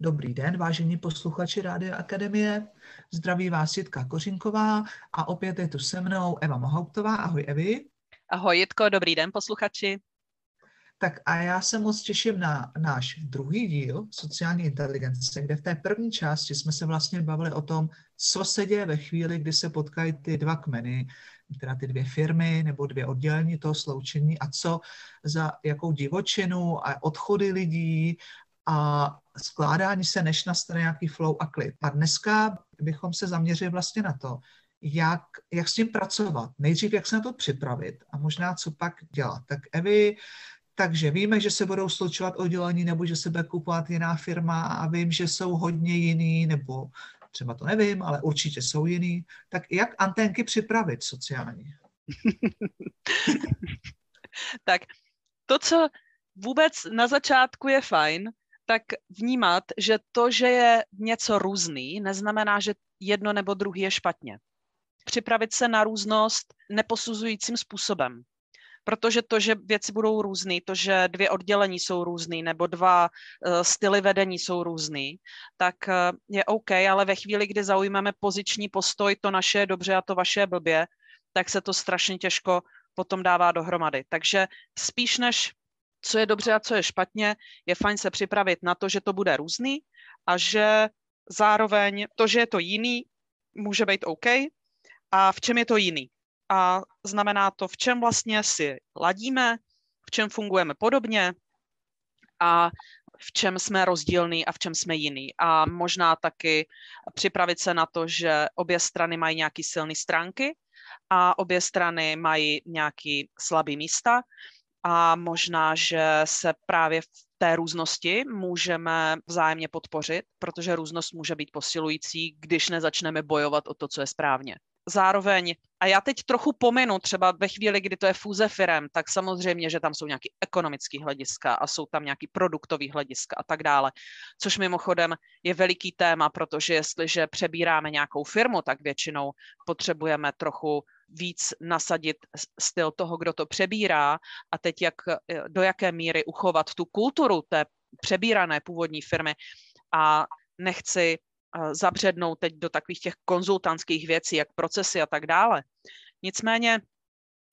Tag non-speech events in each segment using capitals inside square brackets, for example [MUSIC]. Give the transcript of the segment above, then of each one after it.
Dobrý den, vážení posluchači Rádia Akademie. Zdraví vás Jitka Kořinková a opět je tu se mnou Eva Mohauptová. Ahoj Evi. Ahoj Jitko, dobrý den posluchači. Tak a já se moc těším na náš druhý díl sociální inteligence, kde v té první části jsme se vlastně bavili o tom, co se děje ve chvíli, kdy se potkají ty dva kmeny, teda ty dvě firmy nebo dvě oddělení toho sloučení a co za jakou divočinu a odchody lidí a skládání se, než nastane nějaký flow a klid. A dneska bychom se zaměřili vlastně na to, jak, jak s tím pracovat. Nejdřív, jak se na to připravit a možná co pak dělat. Tak Evi, takže víme, že se budou slučovat oddělení nebo že se bude kupovat jiná firma a vím, že jsou hodně jiný nebo třeba to nevím, ale určitě jsou jiný. Tak jak anténky připravit sociální? [LAUGHS] tak to, co vůbec na začátku je fajn, tak vnímat, že to, že je něco různý, neznamená, že jedno nebo druhý je špatně. Připravit se na různost neposuzujícím způsobem. Protože to, že věci budou různý, to, že dvě oddělení jsou různý nebo dva uh, styly vedení jsou různý, tak uh, je OK, ale ve chvíli, kdy zaujmeme poziční postoj, to naše je dobře a to vaše je blbě, tak se to strašně těžko potom dává dohromady. Takže spíš než co je dobře a co je špatně, je fajn se připravit na to, že to bude různý a že zároveň to, že je to jiný, může být OK a v čem je to jiný. A znamená to, v čem vlastně si ladíme, v čem fungujeme podobně a v čem jsme rozdílní a v čem jsme jiný. A možná taky připravit se na to, že obě strany mají nějaké silné stránky a obě strany mají nějaké slabé místa a možná, že se právě v té různosti můžeme vzájemně podpořit, protože různost může být posilující, když nezačneme bojovat o to, co je správně. Zároveň, a já teď trochu pominu třeba ve chvíli, kdy to je fúze firem, tak samozřejmě, že tam jsou nějaký ekonomický hlediska a jsou tam nějaký produktový hlediska a tak dále, což mimochodem je veliký téma, protože jestliže přebíráme nějakou firmu, tak většinou potřebujeme trochu víc nasadit styl toho, kdo to přebírá a teď jak, eh, do jaké míry uchovat tu kulturu té přebírané původní firmy a nechci eh, zabřednout teď do takových těch konzultantských věcí, jak procesy a tak dále. Nicméně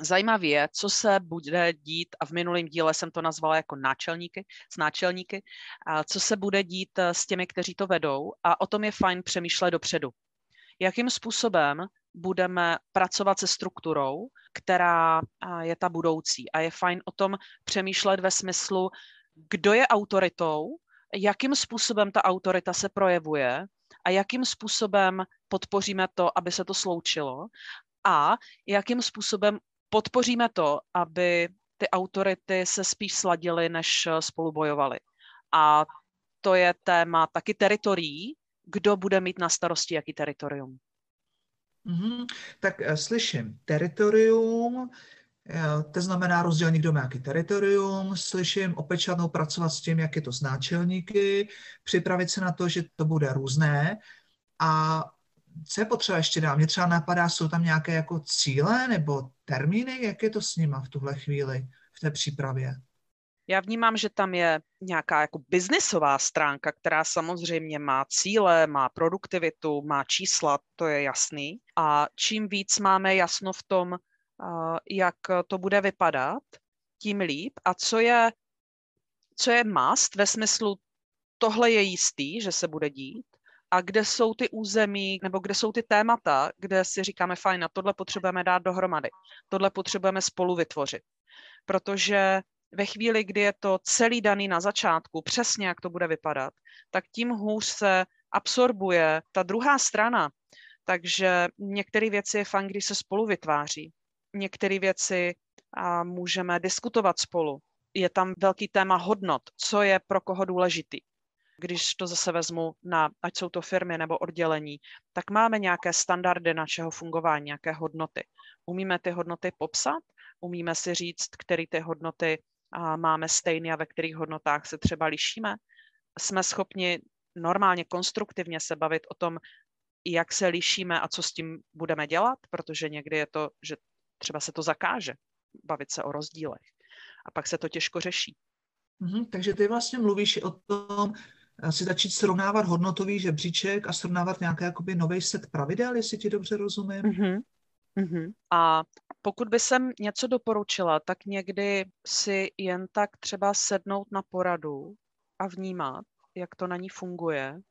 Zajímavé je, co se bude dít, a v minulém díle jsem to nazvala jako náčelníky, s náčelníky, a co se bude dít eh, s těmi, kteří to vedou a o tom je fajn přemýšlet dopředu. Jakým způsobem budeme pracovat se strukturou, která je ta budoucí. A je fajn o tom přemýšlet ve smyslu, kdo je autoritou, jakým způsobem ta autorita se projevuje a jakým způsobem podpoříme to, aby se to sloučilo a jakým způsobem podpoříme to, aby ty autority se spíš sladily, než spolu bojovaly. A to je téma taky teritorií, kdo bude mít na starosti jaký teritorium. Mm-hmm. Tak uh, slyším teritorium, uh, to znamená rozdělení, kdo má jaký teritorium, slyším opečatnou pracovat s tím, jak je to s náčelníky, připravit se na to, že to bude různé a co je potřeba ještě dál? Mě třeba napadá, jsou tam nějaké jako cíle nebo termíny, jak je to s nima v tuhle chvíli, v té přípravě? Já vnímám, že tam je nějaká jako biznisová stránka, která samozřejmě má cíle, má produktivitu, má čísla, to je jasný. A čím víc máme jasno v tom, jak to bude vypadat, tím líp. A co je, co je must ve smyslu, tohle je jistý, že se bude dít, a kde jsou ty území, nebo kde jsou ty témata, kde si říkáme, fajn, na tohle potřebujeme dát dohromady, tohle potřebujeme spolu vytvořit. Protože ve chvíli, kdy je to celý daný na začátku, přesně jak to bude vypadat, tak tím hůř se absorbuje ta druhá strana. Takže některé věci je fajn, když se spolu vytváří. Některé věci a můžeme diskutovat spolu. Je tam velký téma hodnot, co je pro koho důležitý. Když to zase vezmu na, ať jsou to firmy nebo oddělení, tak máme nějaké standardy našeho fungování, nějaké hodnoty. Umíme ty hodnoty popsat, umíme si říct, které ty hodnoty máme stejný a ve kterých hodnotách se třeba lišíme. Jsme schopni normálně konstruktivně se bavit o tom, jak se lišíme a co s tím budeme dělat, protože někdy je to, že třeba se to zakáže, bavit se o rozdílech. A pak se to těžko řeší. Mm-hmm, takže ty vlastně mluvíš o tom, si začít srovnávat hodnotový žebříček a srovnávat nějaký jakoby nový set pravidel, jestli ti dobře rozumím. Mm-hmm. Mm-hmm. A pokud by jsem něco doporučila, tak někdy si jen tak třeba sednout na poradu a vnímat, jak to na ní funguje,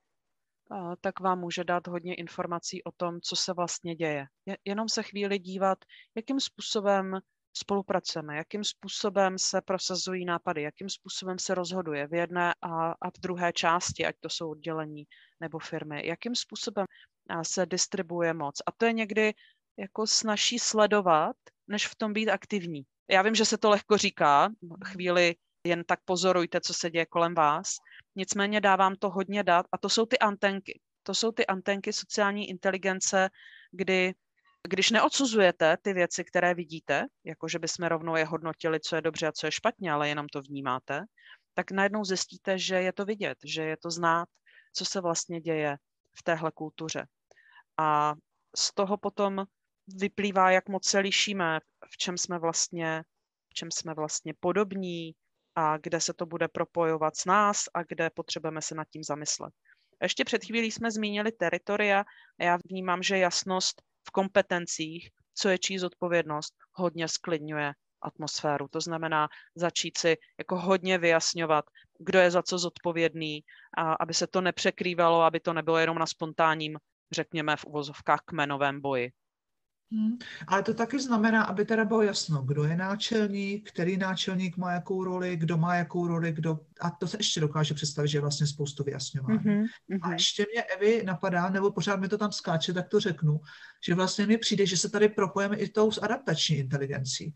tak vám může dát hodně informací o tom, co se vlastně děje. Jenom se chvíli dívat, jakým způsobem spolupracujeme, jakým způsobem se prosazují nápady, jakým způsobem se rozhoduje v jedné a, a v druhé části, ať to jsou oddělení nebo firmy, jakým způsobem se distribuje moc. A to je někdy jako snaží sledovat, než v tom být aktivní. Já vím, že se to lehko říká, chvíli jen tak pozorujte, co se děje kolem vás. Nicméně dávám to hodně dat a to jsou ty antenky. To jsou ty antenky sociální inteligence, kdy když neodsuzujete ty věci, které vidíte, jako že bychom rovnou je hodnotili, co je dobře a co je špatně, ale jenom to vnímáte, tak najednou zjistíte, že je to vidět, že je to znát, co se vlastně děje v téhle kultuře. A z toho potom vyplývá, jak moc se lišíme, v čem jsme vlastně, v čem jsme vlastně podobní a kde se to bude propojovat s nás a kde potřebujeme se nad tím zamyslet. Ještě před chvílí jsme zmínili teritoria a já vnímám, že jasnost v kompetencích, co je čí zodpovědnost, hodně sklidňuje atmosféru. To znamená začít si jako hodně vyjasňovat, kdo je za co zodpovědný, a aby se to nepřekrývalo, aby to nebylo jenom na spontánním, řekněme v uvozovkách, kmenovém boji. Hmm. Ale to taky znamená, aby teda bylo jasno, kdo je náčelník, který náčelník má jakou roli, kdo má jakou roli, kdo... A to se ještě dokáže představit, že je vlastně spoustu vyjasňování. Mm-hmm. A ještě mě Evi napadá, nebo pořád mi to tam skáče, tak to řeknu, že vlastně mi přijde, že se tady propojeme i tou s adaptační inteligencí.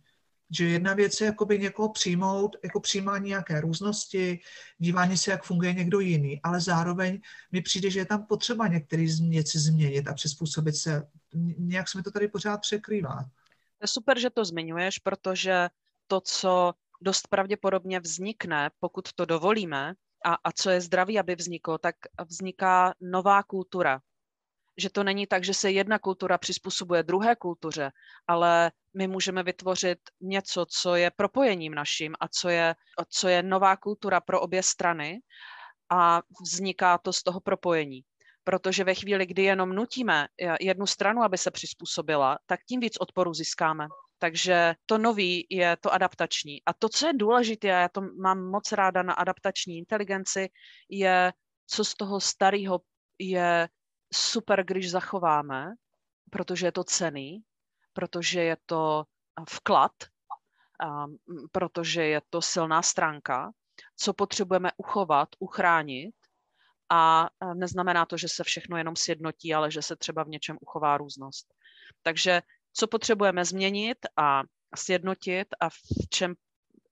Že jedna věc je jakoby někoho přijmout, jako přijímání nějaké různosti, dívání se, jak funguje někdo jiný, ale zároveň mi přijde, že je tam potřeba některé věci změnit a přizpůsobit se. Nějak se mi to tady pořád překrývá. Je super, že to zmiňuješ, protože to, co dost pravděpodobně vznikne, pokud to dovolíme, a, a co je zdraví, aby vzniklo, tak vzniká nová kultura, že to není tak, že se jedna kultura přizpůsobuje druhé kultuře, ale my můžeme vytvořit něco, co je propojením naším a co je, co je nová kultura pro obě strany a vzniká to z toho propojení. Protože ve chvíli, kdy jenom nutíme jednu stranu, aby se přizpůsobila, tak tím víc odporu získáme. Takže to nový je to adaptační. A to, co je důležité, a já to mám moc ráda na adaptační inteligenci, je, co z toho starého je super, když zachováme, protože je to cený, protože je to vklad, protože je to silná stránka, co potřebujeme uchovat, uchránit a neznamená to, že se všechno jenom sjednotí, ale že se třeba v něčem uchová různost. Takže co potřebujeme změnit a sjednotit a v čem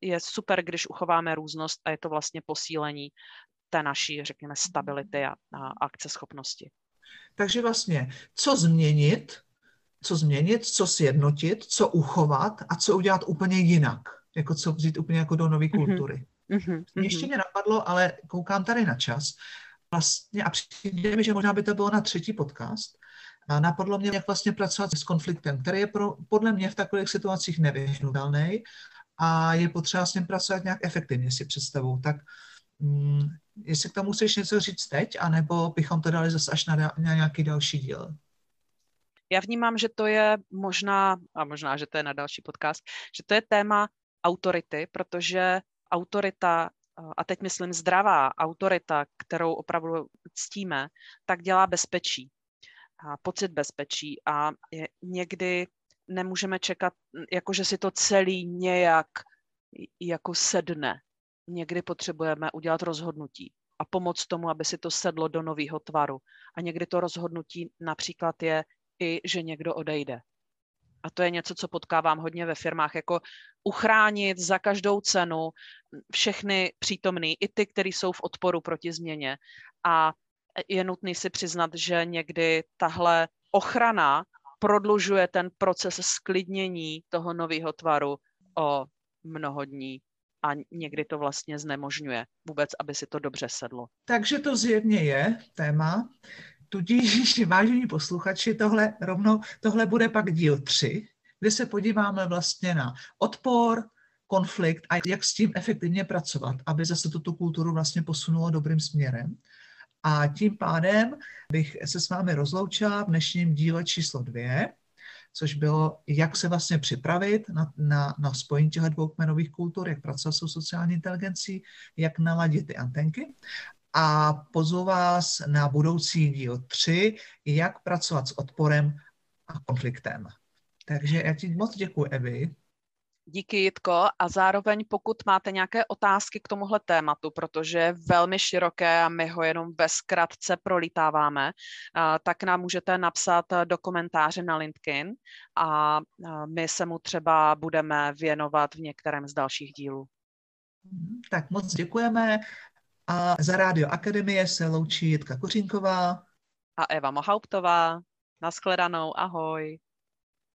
je super, když uchováme různost a je to vlastně posílení té naší, řekněme, stability a, a akceschopnosti. Takže vlastně, co změnit, co změnit, co sjednotit, co uchovat a co udělat úplně jinak. Jako co vzít úplně jako do nové mhm. kultury. Mm-hmm. Ještě mě napadlo, ale koukám tady na čas. Vlastně a přijde mi, že možná by to bylo na třetí podcast. A napadlo mě, jak vlastně pracovat s konfliktem, který je pro, podle mě v takových situacích nevyhnutelný a je potřeba s ním pracovat nějak efektivně, si představu. Tak mm, jestli k tomu chceš něco říct teď, anebo bychom to dali zase až na, na nějaký další díl. Já vnímám, že to je možná, a možná, že to je na další podcast, že to je téma autority, protože autorita, a teď myslím zdravá autorita, kterou opravdu ctíme, tak dělá bezpečí. A pocit bezpečí a je, někdy nemůžeme čekat, jako že si to celý nějak jako sedne někdy potřebujeme udělat rozhodnutí a pomoct tomu, aby si to sedlo do nového tvaru. A někdy to rozhodnutí například je i, že někdo odejde. A to je něco, co potkávám hodně ve firmách, jako uchránit za každou cenu všechny přítomný, i ty, kteří jsou v odporu proti změně. A je nutný si přiznat, že někdy tahle ochrana prodlužuje ten proces sklidnění toho nového tvaru o mnoho dní a někdy to vlastně znemožňuje vůbec, aby si to dobře sedlo. Takže to zjevně je téma. Tudíž, [LAUGHS] vážení posluchači, tohle rovnou, tohle bude pak díl 3, kde se podíváme vlastně na odpor, konflikt a jak s tím efektivně pracovat, aby zase tuto kulturu vlastně posunulo dobrým směrem. A tím pádem bych se s vámi rozloučila v dnešním díle číslo dvě, což bylo, jak se vlastně připravit na, na, na spojení těchto dvou kmenových kultur, jak pracovat s sociální inteligencí, jak naladit ty antenky. A pozvu vás na budoucí díl 3, jak pracovat s odporem a konfliktem. Takže já ti moc děkuji, Evi. Díky, Jitko. A zároveň, pokud máte nějaké otázky k tomuhle tématu, protože je velmi široké a my ho jenom ve zkratce prolítáváme, tak nám můžete napsat do komentáře na LinkedIn a my se mu třeba budeme věnovat v některém z dalších dílů. Tak moc děkujeme. A za Rádio Akademie se loučí Jitka Kořínková a Eva Mohauptová. Naschledanou, ahoj.